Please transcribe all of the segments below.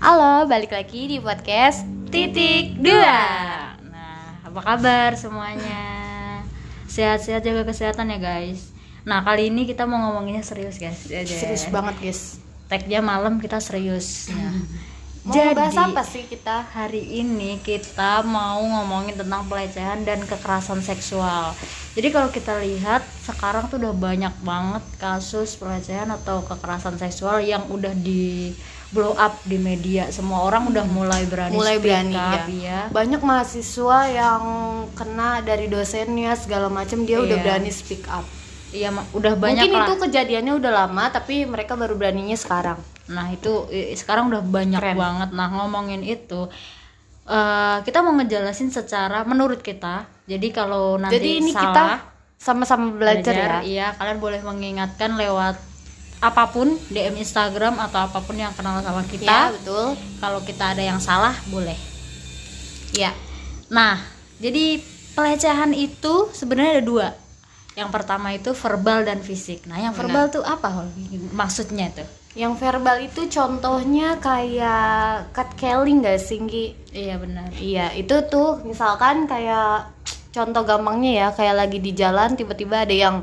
Halo, balik lagi di podcast Titik Dua. Nah, apa kabar semuanya? Sehat-sehat jaga kesehatan ya guys. Nah, kali ini kita mau ngomonginnya serius guys. Serius banget guys. Tagnya malam kita serius. Nah, Mau Jadi- bahas apa sih kita? hari ini kita mau ngomongin tentang pelecehan dan kekerasan seksual. Jadi kalau kita lihat sekarang tuh udah banyak banget kasus pelecehan atau kekerasan seksual yang udah di blow up di media. Semua orang udah mulai berani Mulai speak berani up, ya. ya. Banyak mahasiswa yang kena dari dosennya segala macam dia udah Iya. berani speak up. Iya, udah banyak Mungkin lah. itu kejadiannya udah lama tapi mereka baru beraninya sekarang. Nah itu sekarang udah banyak Keren. banget. Nah ngomongin itu, eh, kita mau ngejelasin secara menurut kita. Jadi kalau nanti Jadi ini salah, kita sama-sama belajar, ya. Iya, kalian boleh mengingatkan lewat apa pun DM Instagram atau apa pun yang kenal sama Ya, kita. betul. Kalau kita ada yang salah, boleh. Ya. Nah, jadi pelecehan itu sebenarnya ada dua. Yang pertama itu verbal dan fisik. Nah, yang verbal tuh apa maksudnya itu? Yang verbal itu contohnya kayak cut calling gak sih, Nggi? Iya benar. Iya, itu tuh misalkan kayak contoh gampangnya ya, kayak lagi di jalan tiba-tiba ada yang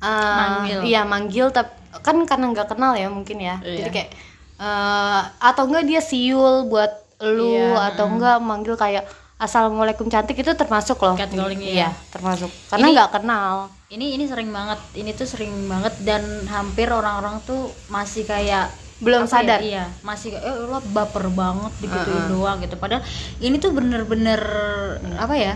uh, Manggil. Iya, manggil tapi kan karena nggak kenal ya mungkin ya. Iya. Jadi kayak uh, atau enggak dia siul buat lu Iya, atau enggak manggil kayak assalamualaikum cantik itu termasuk loh. Catcalling, iya. iya. termasuk. Karena nggak kenal. Ini ini sering banget. Ini tuh sering banget dan hampir orang-orang tuh masih kayak Belum ya, sadar. iya, masih kayak eh lo baper banget digituin doang gitu. Padahal ini tuh bener-bener apa ya?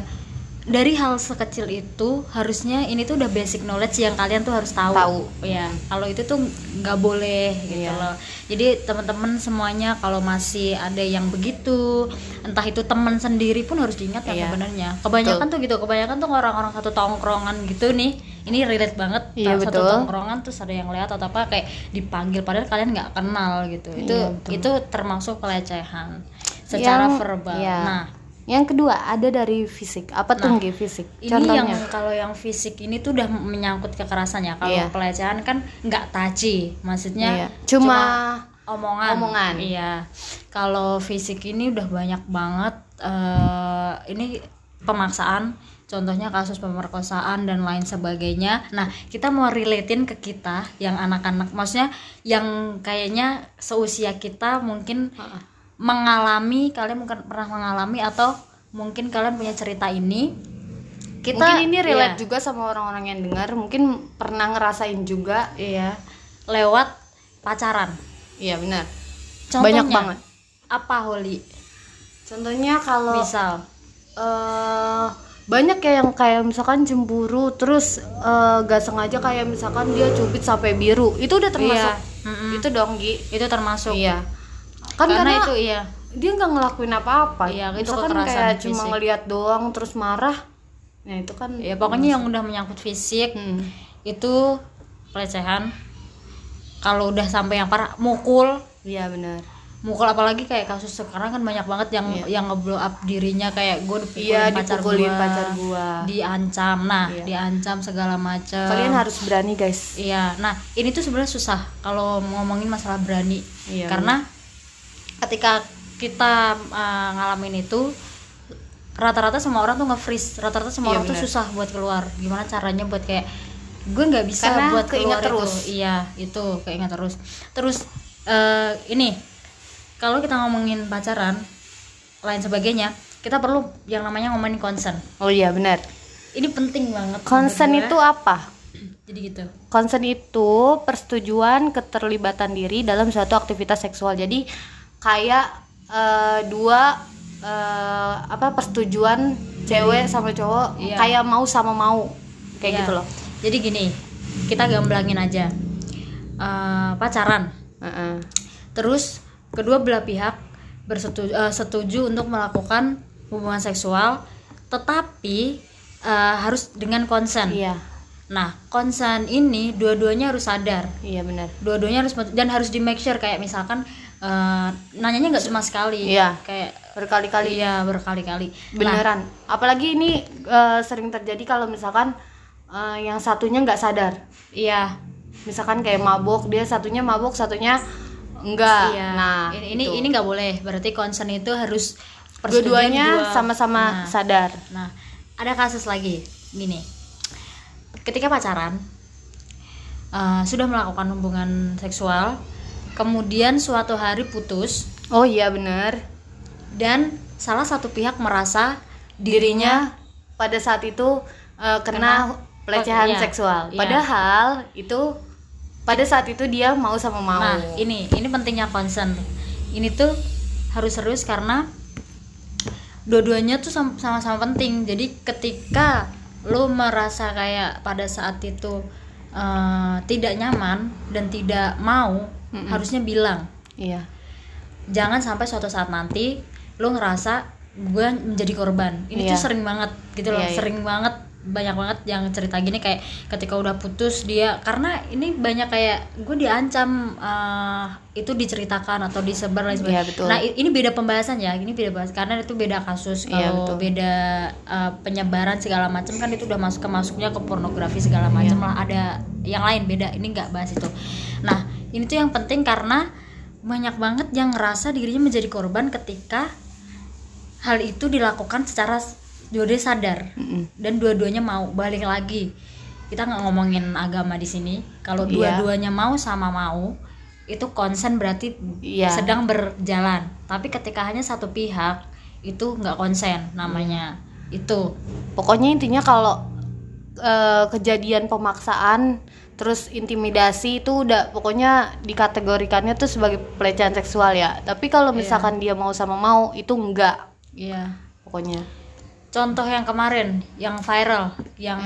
Dari hal sekecil itu harusnya ini tuh udah basic knowledge yang kalian tuh harus tahu. Tahu. Ya, kalau itu tuh nggak boleh gitu Iya. loh. Jadi teman-teman semuanya kalau masih ada yang begitu, entah itu teman sendiri pun harus diingat kan Iya. sebenarnya. Kebanyakan tuh gitu, kebanyakan tuh orang-orang satu tongkrongan gitu nih. Ini relate banget. Iya, satu betul. tongkrongan terus ada yang lihat atau apa kayak dipanggil padahal kalian nggak kenal gitu. Itu Iya, betul. itu termasuk pelecehan secara Yang- verbal. iya. Nah, Yang kedua ada dari fisik. Apa tuh Nggi, fisik? ini Contohnya. yang kalau yang fisik ini tuh udah menyangkut kekerasan ya. Kalau Iya. pelecehan kan nggak taci, maksudnya Iya. Cuma, omongan. omongan. Iya. Kalau fisik ini udah banyak banget eh ini pemaksaan. Contohnya kasus pemerkosaan dan lain sebagainya. Nah, kita mau relatein ke kita yang anak-anak, maksudnya yang kayaknya seusia kita mungkin mengalami, kalian mungkin pernah mengalami atau mungkin kalian punya cerita ini. Kita mungkin ini relate iya. juga sama orang-orang yang dengar, mungkin pernah ngerasain juga. Iya, lewat pacaran. Iya, benar. Contohnya, Banyak banget. Apa Holly? Contohnya kalau Misal, eh banyak ya yang kayak misalkan cemburu terus eh, gak sengaja kayak misalkan dia cubit sampai biru itu udah termasuk Iya. Mm-mm. itu dong Gi itu termasuk. iya kan karena, karena, itu iya. dia nggak ngelakuin apa-apa Iya, itu kekerasan kayak cuma fisik. ngelihat doang terus marah nah itu kan Ya pokoknya yang udah menyangkut fisik Hmm. itu pelecehan. Kalau udah sampai yang parah mukul, iya benar mukul apalagi kayak kasus sekarang kan banyak banget yang yang ngeblow up dirinya kayak gue dipukulin iya pacar dipukulin gua, pacar gua diancam. Nah, Iya. diancam segala macam. kalian harus berani guys Iya, nah ini tuh sebenarnya susah kalau ngomongin masalah berani, Iya, karena ketika kita uh, ngalamin itu rata-rata semua orang tuh nge-freeze, rata-rata semua Iya, orang tuh benar. susah buat keluar. Gimana caranya buat kayak gue nggak bisa Karena buat keluar terus. itu. Iya, itu keinget terus. Terus eh, ini kalau kita ngomongin pacaran lain sebagainya, kita perlu yang namanya ngomongin consent. oh iya benar Ini penting banget. menurut itu apa jadi gitu. Consent itu persetujuan keterlibatan diri dalam suatu aktivitas seksual. Jadi kayak eh, dua eh, apa persetujuan cewek sama cowok Iya. kayak mau sama mau kayak Iya. gitu loh. Jadi gini, kita gamblangin aja. Eh, pacaran. Heeh. Terus kedua belah pihak bersetuju eh, setuju untuk melakukan hubungan seksual, tetapi eh, harus dengan konsen. Iya, Nah, konsen ini dua-duanya harus sadar. iya benar. Dua-duanya harus dan harus di make sure kayak misalkan eh, nanyanya nggak cuma sekali. Iya. Kayak Berkali-kali iya berkali-kali. Nah, beneran. Apalagi ini eh, sering terjadi kalau misalkan eh, yang satunya nggak sadar. iya. Misalkan kayak mabok, dia satunya mabok, satunya enggak Iya. nah ini ini itu. ini nggak boleh. Berarti concern itu harus dua-duanya dua- sama-sama Nah, sadar Nah, ada kasus lagi gini. Ketika pacaran eh, sudah melakukan hubungan seksual, kemudian suatu hari putus oh iya bener dan salah satu pihak merasa dirinya pada saat itu eh, kena, Kena- pelecehan iya, seksual iya. padahal itu pada saat itu dia mau sama mau Nah, ini ini pentingnya concern. Ini tuh harus serius karena dua-duanya tuh sam- sama-sama penting. Jadi ketika lo merasa kayak pada saat itu eh, tidak nyaman dan tidak mau, Mm-mm. harusnya bilang. iya Jangan sampai suatu saat nanti lo ngerasa gue menjadi korban. Ini Iya. tuh sering banget gitu loh, Iya, iya. sering banget banyak banget yang cerita gini kayak ketika udah putus dia karena ini banyak kayak gue diancam eh, itu diceritakan atau disebar lain sebagainya. Iya, betul. Nah ini beda pembahasan ya, ini beda bahas karena itu beda kasus Iya, kalau betul. beda eh, penyebaran segala macam kan itu udah masuk ke masuknya ke pornografi segala macam Iya. lah ada yang lain beda ini nggak bahas itu. Nah ini tuh yang penting karena banyak banget yang ngerasa dirinya menjadi korban ketika hal itu dilakukan secara dua-duanya sadar Mm-mm. dan dua-duanya mau balik lagi kita nggak ngomongin agama di sini kalau Iya. dua-duanya mau sama mau itu konsen berarti Iya. sedang berjalan tapi ketika hanya satu pihak itu nggak konsen namanya itu pokoknya intinya kalau eh, kejadian pemaksaan terus intimidasi itu udah pokoknya dikategorikannya tuh sebagai pelecehan seksual ya. Tapi kalau misalkan dia mau sama mau itu enggak. Iya. Pokoknya. Contoh yang kemarin yang viral yang,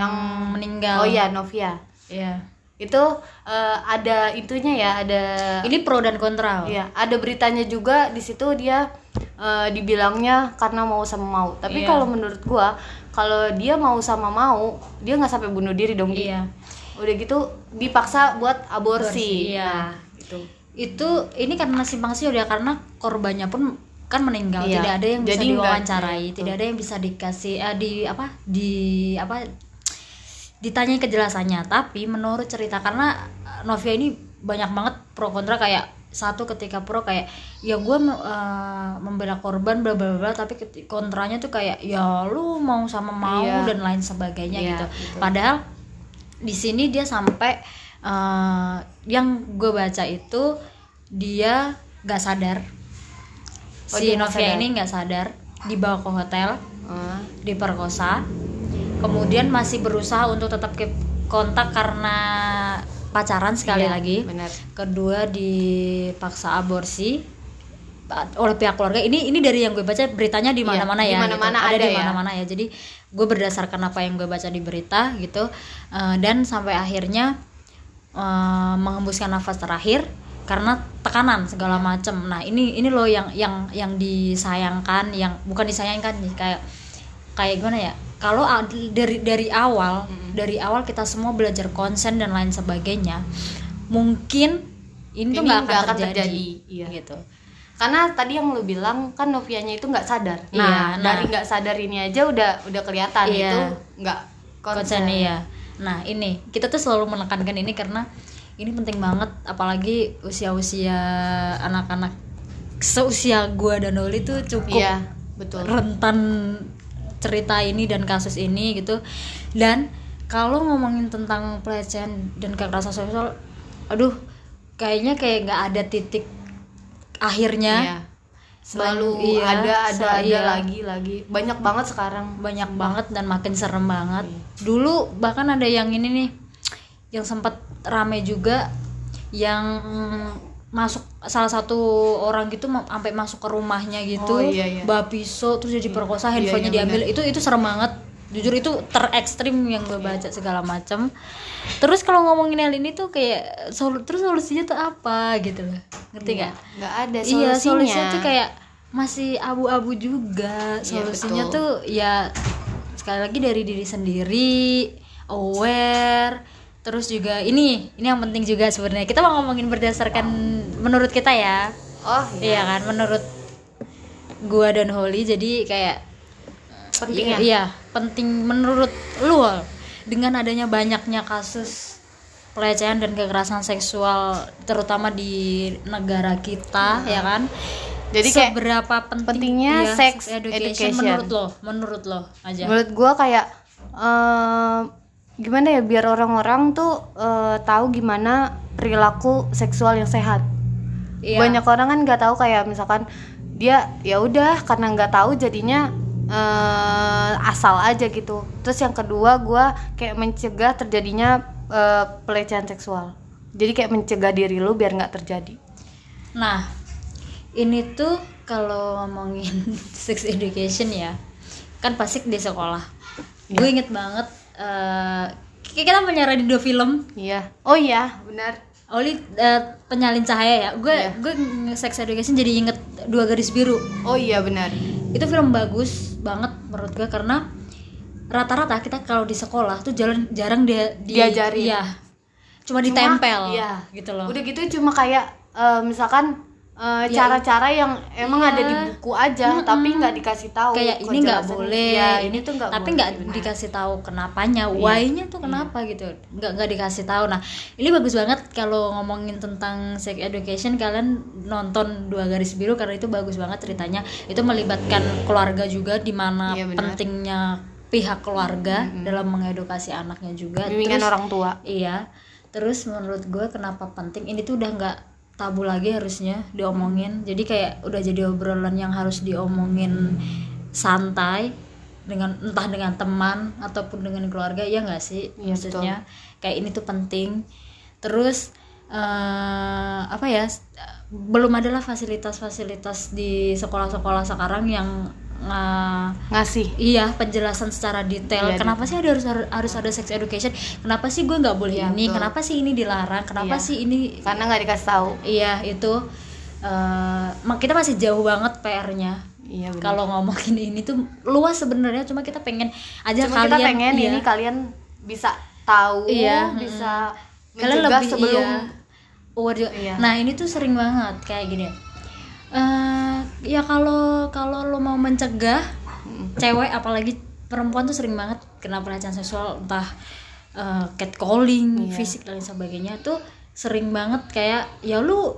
meninggal. Oh iya Novia. Iya. Itu eh, ada itunya ya ada ini pro dan kontra. Iya, ada beritanya juga di situ dia eh, dibilangnya karena mau sama mau. Tapi Iya. kalau menurut gua, kalau dia mau sama mau, dia nggak sampai bunuh diri dong. Iya Udah gitu dipaksa buat aborsi. Aborsi, iya. Nah, itu. itu ini karena simpang siur ya karena korbannya pun kan meninggal Iya. tidak ada yang bisa Jadi nggak- diwawancarai iya, tidak ada yang bisa dikasih eh, di apa di apa ditanyai kejelasannya tapi menurut cerita karena eh, Novia ini banyak banget pro kontra kayak satu ketika pro kayak ya gue membela korban bla bla bla tapi kontranya tuh kayak ya lu mau sama mau Iya. dan lain sebagainya Iya, gitu betul. padahal di sini dia sampai eh, yang gue baca itu dia gak sadar. Oh, si Novia ini nggak sadar dibawa ke hotel Ah, diperkosa. Kemudian masih berusaha untuk tetap ke kontak karena pacaran sekali iya, lagi. Benar. kedua dipaksa aborsi oleh pihak keluarga. Ini ini dari yang gue baca beritanya di Iya, mana-mana di ya mana-mana gitu. ada di ya. mana-mana ya. Jadi gue berdasarkan apa yang gue baca di berita gitu. Eh, dan sampai akhirnya eh, mengembuskan nafas terakhir karena tekanan segala macam nah ini ini loh yang yang yang disayangkan yang bukan disayangkan nih kayak kayak gimana ya? Kalau dari dari awal dari awal kita semua belajar konsen dan lain sebagainya mungkin ini, tuh Ini nggak akan, akan terjadi, terjadi, iya. gitu Karena tadi yang lu bilang kan Novianya itu nggak sadar. Iya, Nah, nah. dari nggak sadar ini aja udah udah kelihatan Iya. itu nggak konsen iya nah ini kita tuh selalu menekankan ini karena ini penting banget apalagi usia-usia anak-anak seusia gua dan Oli tuh cukup Iya, betul. rentan cerita ini dan kasus ini gitu dan kalau ngomongin tentang pelecehan dan kekerasan seksual aduh kayaknya kayak nggak ada titik akhirnya Iya. Selalu Iya, ada ada sel- ada iya. lagi lagi. Banyak banget sekarang. banyak banget dan makin serem banget Iya. dulu bahkan ada yang ini nih yang sempat rame juga yang masuk salah satu orang gitu sampai masuk ke rumahnya gitu Oh, iya, iya. bawa pisau terus dia diperkosa Iya, handphonenya iya, diambil itu itu serem banget jujur itu terekstrim yang gue baca segala macam terus kalau ngomongin hal ini tuh kayak sol terus solusinya tuh apa gitu loh ngerti Iya, gak nggak ada solusinya. Iya, solusinya tuh kayak masih abu-abu juga. Iya, Solusinya betul. tuh ya sekali lagi dari diri sendiri, aware. Terus juga ini, ini yang penting juga sebenarnya. Kita mau ngomongin berdasarkan menurut kita ya. Oh, Iya kan, menurut gua dan Holly jadi kayak Penting iya, ya? Iya, penting menurut lu dengan adanya banyaknya kasus pelecehan dan kekerasan seksual terutama di negara kita ya kan? Jadi kayak seberapa penting pentingnya iya, sex education, education. menurut lo menurut lo aja. Menurut gua kayak eh, gimana ya biar orang-orang tuh eh, tahu gimana perilaku seksual yang sehat. Iya. banyak orang kan nggak tahu kayak misalkan dia ya udah karena nggak tahu jadinya eh, asal aja gitu. Terus yang kedua gua kayak mencegah terjadinya eh, pelecehan seksual. Jadi kayak mencegah diri lu biar nggak terjadi. Nah, ini tuh kalau ngomongin sex education ya, kan pasti di sekolah. Gue inget banget, kayak kita menyarai di dua film, iya. Oh iya benar. Oli eh, penyalin cahaya ya. Gue Iya. gue sex education jadi inget dua garis biru. oh iya benar. Itu film bagus banget menurut gue karena rata-rata kita kalau di sekolah tuh jalan jarang dia di, Diajarin. Iya. Cuma Cuma, ditempel iya. gitu loh. udah gitu cuma kayak eh, misalkan eh, Ya, cara-cara yang emang iya. ada di buku aja tapi nggak dikasih tahu kayak ini nggak boleh. Iya, ini tuh nggak tapi nggak dikasih tahu kenapanya why-nya tuh kenapa gitu. Nggak nggak dikasih tahu. Nah ini bagus banget kalau ngomongin tentang sex education. Kalian nonton dua garis biru karena itu bagus banget ceritanya. Itu melibatkan keluarga juga di mana Iya, benar. pentingnya pihak keluarga dalam mengedukasi anaknya juga. Bimbingan Terus- orang tua. Iya. Terus menurut gue kenapa penting ini tuh udah nggak tabu lagi harusnya diomongin. Jadi kayak udah jadi obrolan yang harus diomongin santai dengan entah dengan teman ataupun dengan keluarga ya nggak sih Iya, maksudnya kayak ini tuh penting. Terus eh apa ya? Belum adalah fasilitas-fasilitas di sekolah-sekolah sekarang yang eh, ngasih Iya penjelasan secara detail. Iya, kenapa sih ada harus harus ada sex education? Kenapa sih gue nggak boleh Iya, ini? betul. Kenapa sih ini dilarang? Kenapa Iya. sih ini? karena nggak dikasih tahu Iya itu ma- kita masih jauh banget PR-nya. iya Kalau ngomongin ini tuh luas sebenarnya. Cuma kita pengen aja cuma kalian. kita pengen iya, ini kalian bisa tahu Iya, bisa kalian mencegah lebih sebelum iya, aware juga. Iya. Nah ini tuh sering banget kayak gini. eh ya kalau kalau lo mau mencegah cewek apalagi perempuan tuh sering banget kena pelecehan seksual entah eh, catcalling, Iya. fisik dan lain sebagainya tuh sering banget kayak ya lu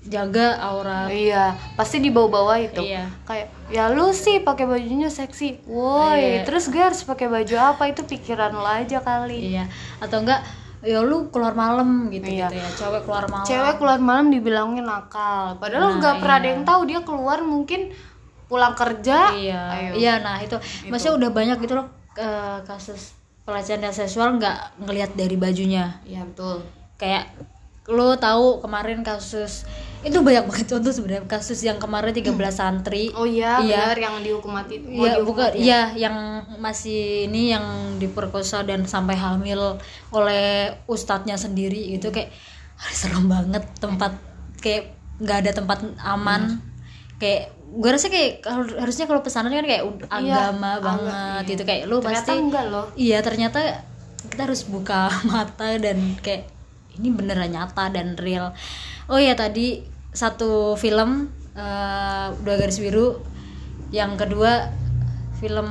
jaga aura iya pasti dibawa-bawa itu Iya. kayak ya lu sih pakai bajunya seksi woi Iya. terus gue harus pakai baju apa itu pikiran lo aja kali iya atau enggak ya lu keluar malam gitu Iya. gitu ya. Cewek keluar malam. Cewek keluar malam dibilangin nakal. Padahal Nah, nggak pernah ada iya. yang tahu dia keluar mungkin pulang kerja. Iya. Ayo. iya nah itu. Maksudnya udah banyak gitu loh eh, kasus pelecehan seksual nggak ngelihat dari bajunya. Iya betul. Kayak lo tahu kemarin kasus itu banyak banget contoh sebenarnya kasus yang kemarin 13 santri. Oh iya, Iya. benar yang dihukum mati Iya, bukan ya? iya yang masih ini yang diperkosa dan sampai hamil oleh ustadznya sendiri itu kayak ah, serem banget tempat kayak nggak ada tempat aman. Kayak gue rasa kayak harusnya kalau pesanan kan kayak Iya, agama banget iya. gitu. Kayak lu ternyata pasti enggak loh. iya ternyata kita harus buka mata dan kayak ini beneran nyata dan real oh ya tadi satu film eh, dua garis biru yang kedua film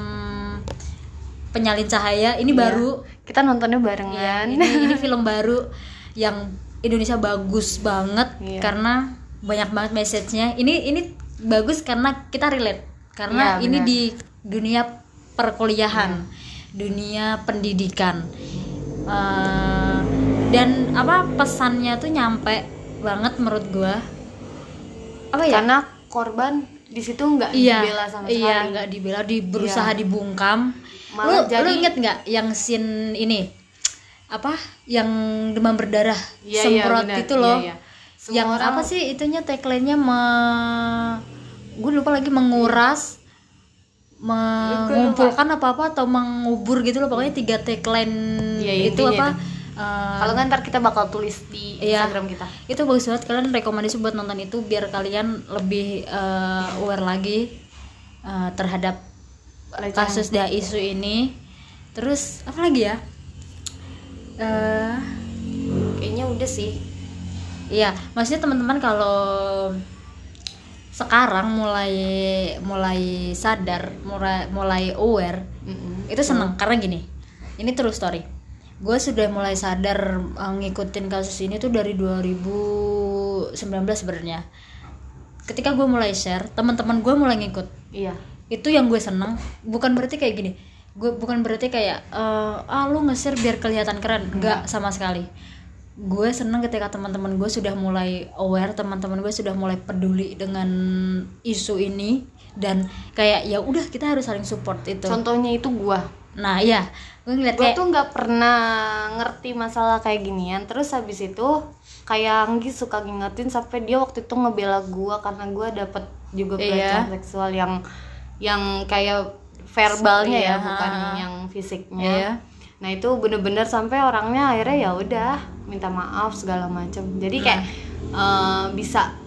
penyalin cahaya ini baru kita nontonnya Iya, barengan ini ini film baru yang Indonesia bagus banget Iya. karena banyak banget message-nya. Ini ini bagus karena kita relate. Karena Iya, ini di dunia perkuliahan, dunia pendidikan. Eh, dan apa pesannya tuh nyampe banget menurut gua. Apa ya? karena korban di situ nggak iya, dibela sama iya, sekali Iya. nggak dibela, di berusaha dibungkam. Malah lu, jadi- lu inget nggak yang scene ini apa yang demam berdarah Iya, iya, semprot benar. itu loh Iya, iya. Semua yang orang- apa sih itunya tagline-nya me... gue lupa lagi menguras mengumpulkan apa apa atau mengubur gitu loh pokoknya tiga tagline Iya, itu intinya apa itu. Eh, kalau nggak ntar kita bakal tulis di Iya. Instagram kita. Itu bagus banget. Kalian rekomendasi buat nonton itu biar kalian lebih eh, aware lagi eh, terhadap Pelecehan. kasus da isu ini. Terus apa lagi ya? Eh kayaknya udah sih. iya. Maksudnya teman-teman kalau sekarang mulai mulai sadar mulai mulai aware Mm-mm. itu seneng. Karena gini ini true story gue sudah mulai sadar uh, ngikutin kasus ini tuh dari 2019 sebenarnya. Ketika gue mulai share teman-teman gue mulai ngikut. Iya. Itu yang gue seneng. Bukan berarti kayak gini. Gue bukan berarti kayak eh, ah lu nge-share biar kelihatan keren. Enggak. Sama sekali. Gue seneng ketika teman-teman gue sudah mulai aware teman-teman gue sudah mulai peduli dengan isu ini dan kayak ya udah kita harus saling support itu. Contohnya itu gua. Nah iya gue ngeliat gue kayak tuh nggak pernah ngerti masalah kayak ginian. Terus habis itu kayak Anggi suka ngingetin sampai dia waktu itu ngebela gua karena gua dapet juga Iya. pelecehan seksual yang yang kayak verbalnya Iya, ya bukan yang fisiknya. Iya. nah itu bener-bener sampai orangnya akhirnya ya udah minta maaf segala macam jadi kayak eh, bisa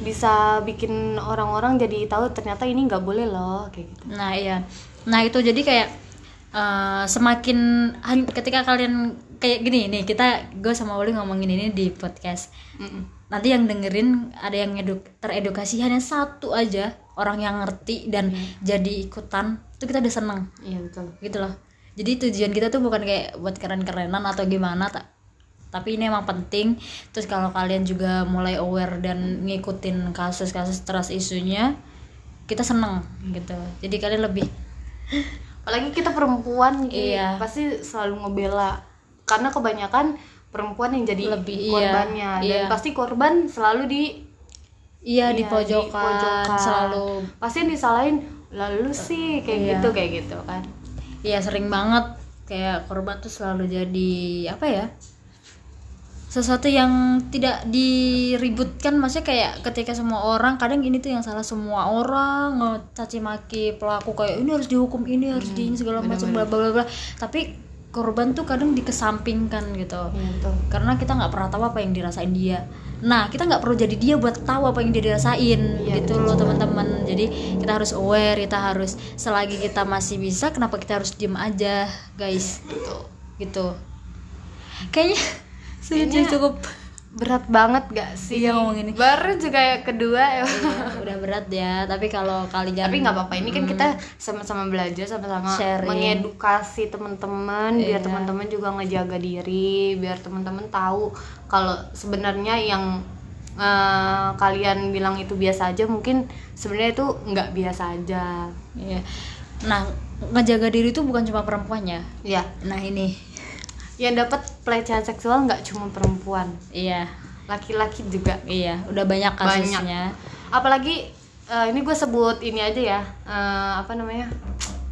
bisa bikin orang-orang jadi tahu ternyata ini nggak boleh loh kayak gitu. Nah iya, nah itu jadi kayak eh, semakin ketika kalian kayak gini nih kita gue sama Oli ngomongin ini di podcast. Mm-mm. Nanti yang dengerin ada yang eduk, teredukasi hanya satu aja orang yang ngerti dan jadi ikutan itu kita udah seneng iya betul gitu loh. Jadi tujuan kita tuh bukan kayak buat keren-kerenan atau gimana tak tapi ini emang penting terus kalau kalian juga mulai aware dan ngikutin kasus-kasus trust isunya kita seneng gitu jadi kalian lebih apalagi kita perempuan Ki, Iya. pasti selalu ngebela karena kebanyakan perempuan yang jadi Lebih, iya. korbannya dan Iya. pasti korban selalu di iya di iya, pojokan, pojokan. selalu pasti yang disalahin lalu sih kayak Iya. gitu kayak gitu kan iya sering banget kayak korban tuh selalu jadi apa ya sesuatu yang tidak diributkan maksudnya kayak ketika semua orang kadang ini tuh yang salah semua orang ngecaci maki pelaku kayak ini harus dihukum ini harus di ini segala macam bla bla bla tapi korban tuh kadang dikesampingkan gitu. Betul. karena kita nggak pernah tahu apa yang dirasain dia. Nah kita nggak perlu jadi dia buat tahu apa yang dia dirasain Iya, gitu loh teman-teman. Jadi kita harus aware kita harus selagi kita masih bisa kenapa kita harus diem aja guys? Gitu. Kayaknya sudah Kayaknya- cukup berat banget gak sih? Iya, ngomongin ini. baru juga yang kedua ya. Iya, udah berat ya. Tapi kalau kalian tapi nggak apa-apa. Ini kan kita sama-sama belajar sama-sama Sharing. mengedukasi teman-teman biar Iya. teman-teman juga ngejaga diri biar teman-teman tahu kalau sebenarnya yang eh, kalian bilang itu biasa aja mungkin sebenarnya itu nggak biasa aja. Iya. nah ngejaga diri itu bukan cuma perempuannya ya? Nah ini yang dapat pelecehan seksual nggak cuma perempuan. Iya. Laki-laki juga. Iya udah banyak kasusnya. Apalagi eh, ini gue sebut ini aja ya eh, apa namanya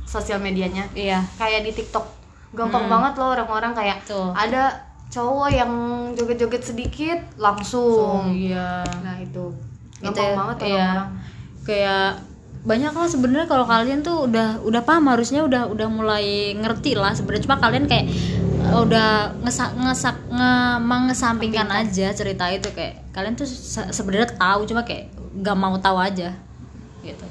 sosial medianya. Iya. Kayak di TikTok. Gampang banget loh orang-orang kayak Tuh. ada cowok yang joget-joget sedikit langsung. Iya. Nah itu. Itu gampang ya, banget iya. orang-orang. Kayak banyak lah sebenarnya kalau kalian tuh udah udah paham harusnya udah udah mulai ngerti lah sebenarnya. Cuma kalian kayak uh, udah ngesak ngesak nge mengesampingkan aja cerita itu kayak kalian tuh se- sebenarnya tahu cuma kayak gak mau tahu aja gitu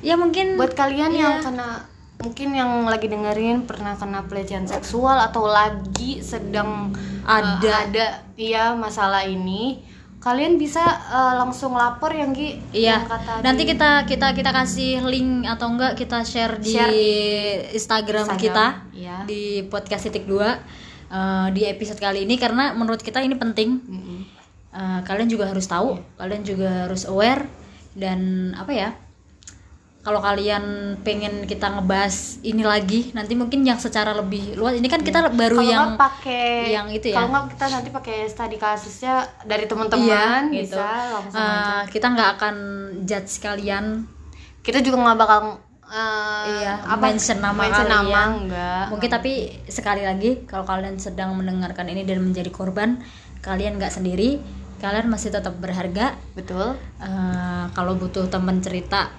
ya mungkin buat kalian Iya. yang kena mungkin yang lagi dengerin pernah kena pelecehan seksual atau lagi sedang Ada. eh, ada iya masalah ini kalian bisa eh, langsung lapor yang Gi Iya, yang kata nanti di- kita kita kita kasih link atau enggak kita share di, Share Instagram, Instagram, kita iya. di podcast titik dua eh, di episode kali ini karena menurut kita ini penting. Mm-mm. Eh, kalian juga harus tahu, kalian juga harus aware dan apa ya? Kalau kalian pengen kita ngebahas ini lagi, nanti mungkin yang secara lebih luas. Ini kan kita baru Kalau yang pakai yang itu ya. Kalau nggak kita nanti pakai studi kasusnya dari teman-teman Iya, bisa langsung Eh, aja. kita nggak akan judge kalian Kita juga nggak bakal eh, Iya, apa mention nama mention nama kalian. enggak. Mungkin tapi sekali lagi kalau kalian sedang mendengarkan ini dan menjadi korban, kalian nggak sendiri, kalian masih tetap berharga. Betul. Eh, kalau butuh teman cerita,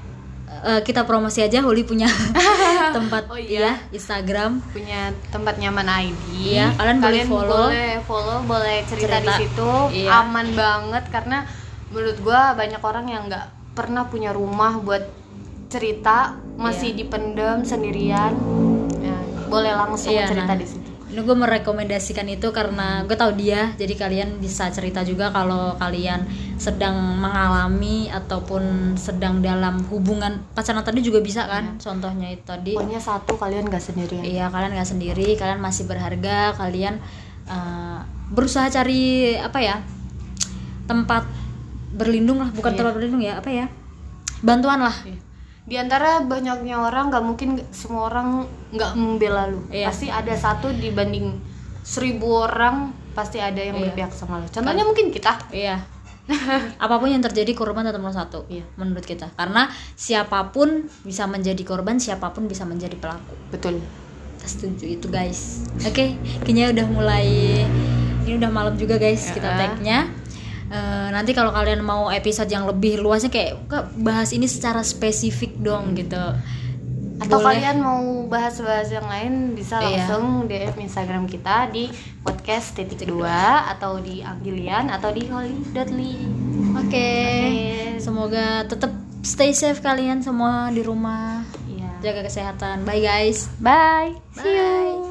eh, kita promosi aja. Holi punya tempat Oh iya. ya Instagram. Punya tempat nyaman ID. Iya, kalian boleh follow. Boleh follow, boleh cerita, di Cerita. situ. Iya. Aman banget karena menurut gua banyak orang yang nggak pernah punya rumah buat cerita, masih Iya. dipendam sendirian. Ya, boleh langsung Iya, cerita nah. di situ. Ini gue merekomendasikan itu karena gue tahu dia jadi kalian bisa cerita juga kalau kalian sedang mengalami ataupun sedang dalam hubungan pacaran tadi juga bisa kan? Contohnya itu tadi. Pokoknya satu kalian gak sendirian. Iya kalian nggak sendiri kalian masih berharga kalian uh, berusaha cari apa ya tempat berlindung lah bukan Iya. tempat berlindung ya apa ya bantuan lah di antara banyaknya orang nggak mungkin semua orang nggak membela lu Iya. pasti ada satu dibanding seribu orang pasti ada yang Iya. berpihak sama lu contohnya mungkin kita Iya. Apa pun yang terjadi korban tetap nomor satu. Iya. Menurut kita. Karena siapa pun bisa menjadi korban, siapa pun bisa menjadi pelaku. betul Kita setuju itu guys. Oke, kayaknya udah mulai ini udah malam juga guys kita Ya. tag-nya. Nanti kalau kalian mau episode yang lebih luasnya kayak "Kak, bahas ini secara spesifik dong gitu. atau Boleh. kalian mau bahas-bahas yang lain bisa Iya. langsung DM Instagram kita di podcast titik dua atau di Anggilian atau di Holy.ly Oke. Oke. Semoga tetap stay safe kalian semua di rumah. Iya. Jaga kesehatan. Bye guys. bye see you Bye.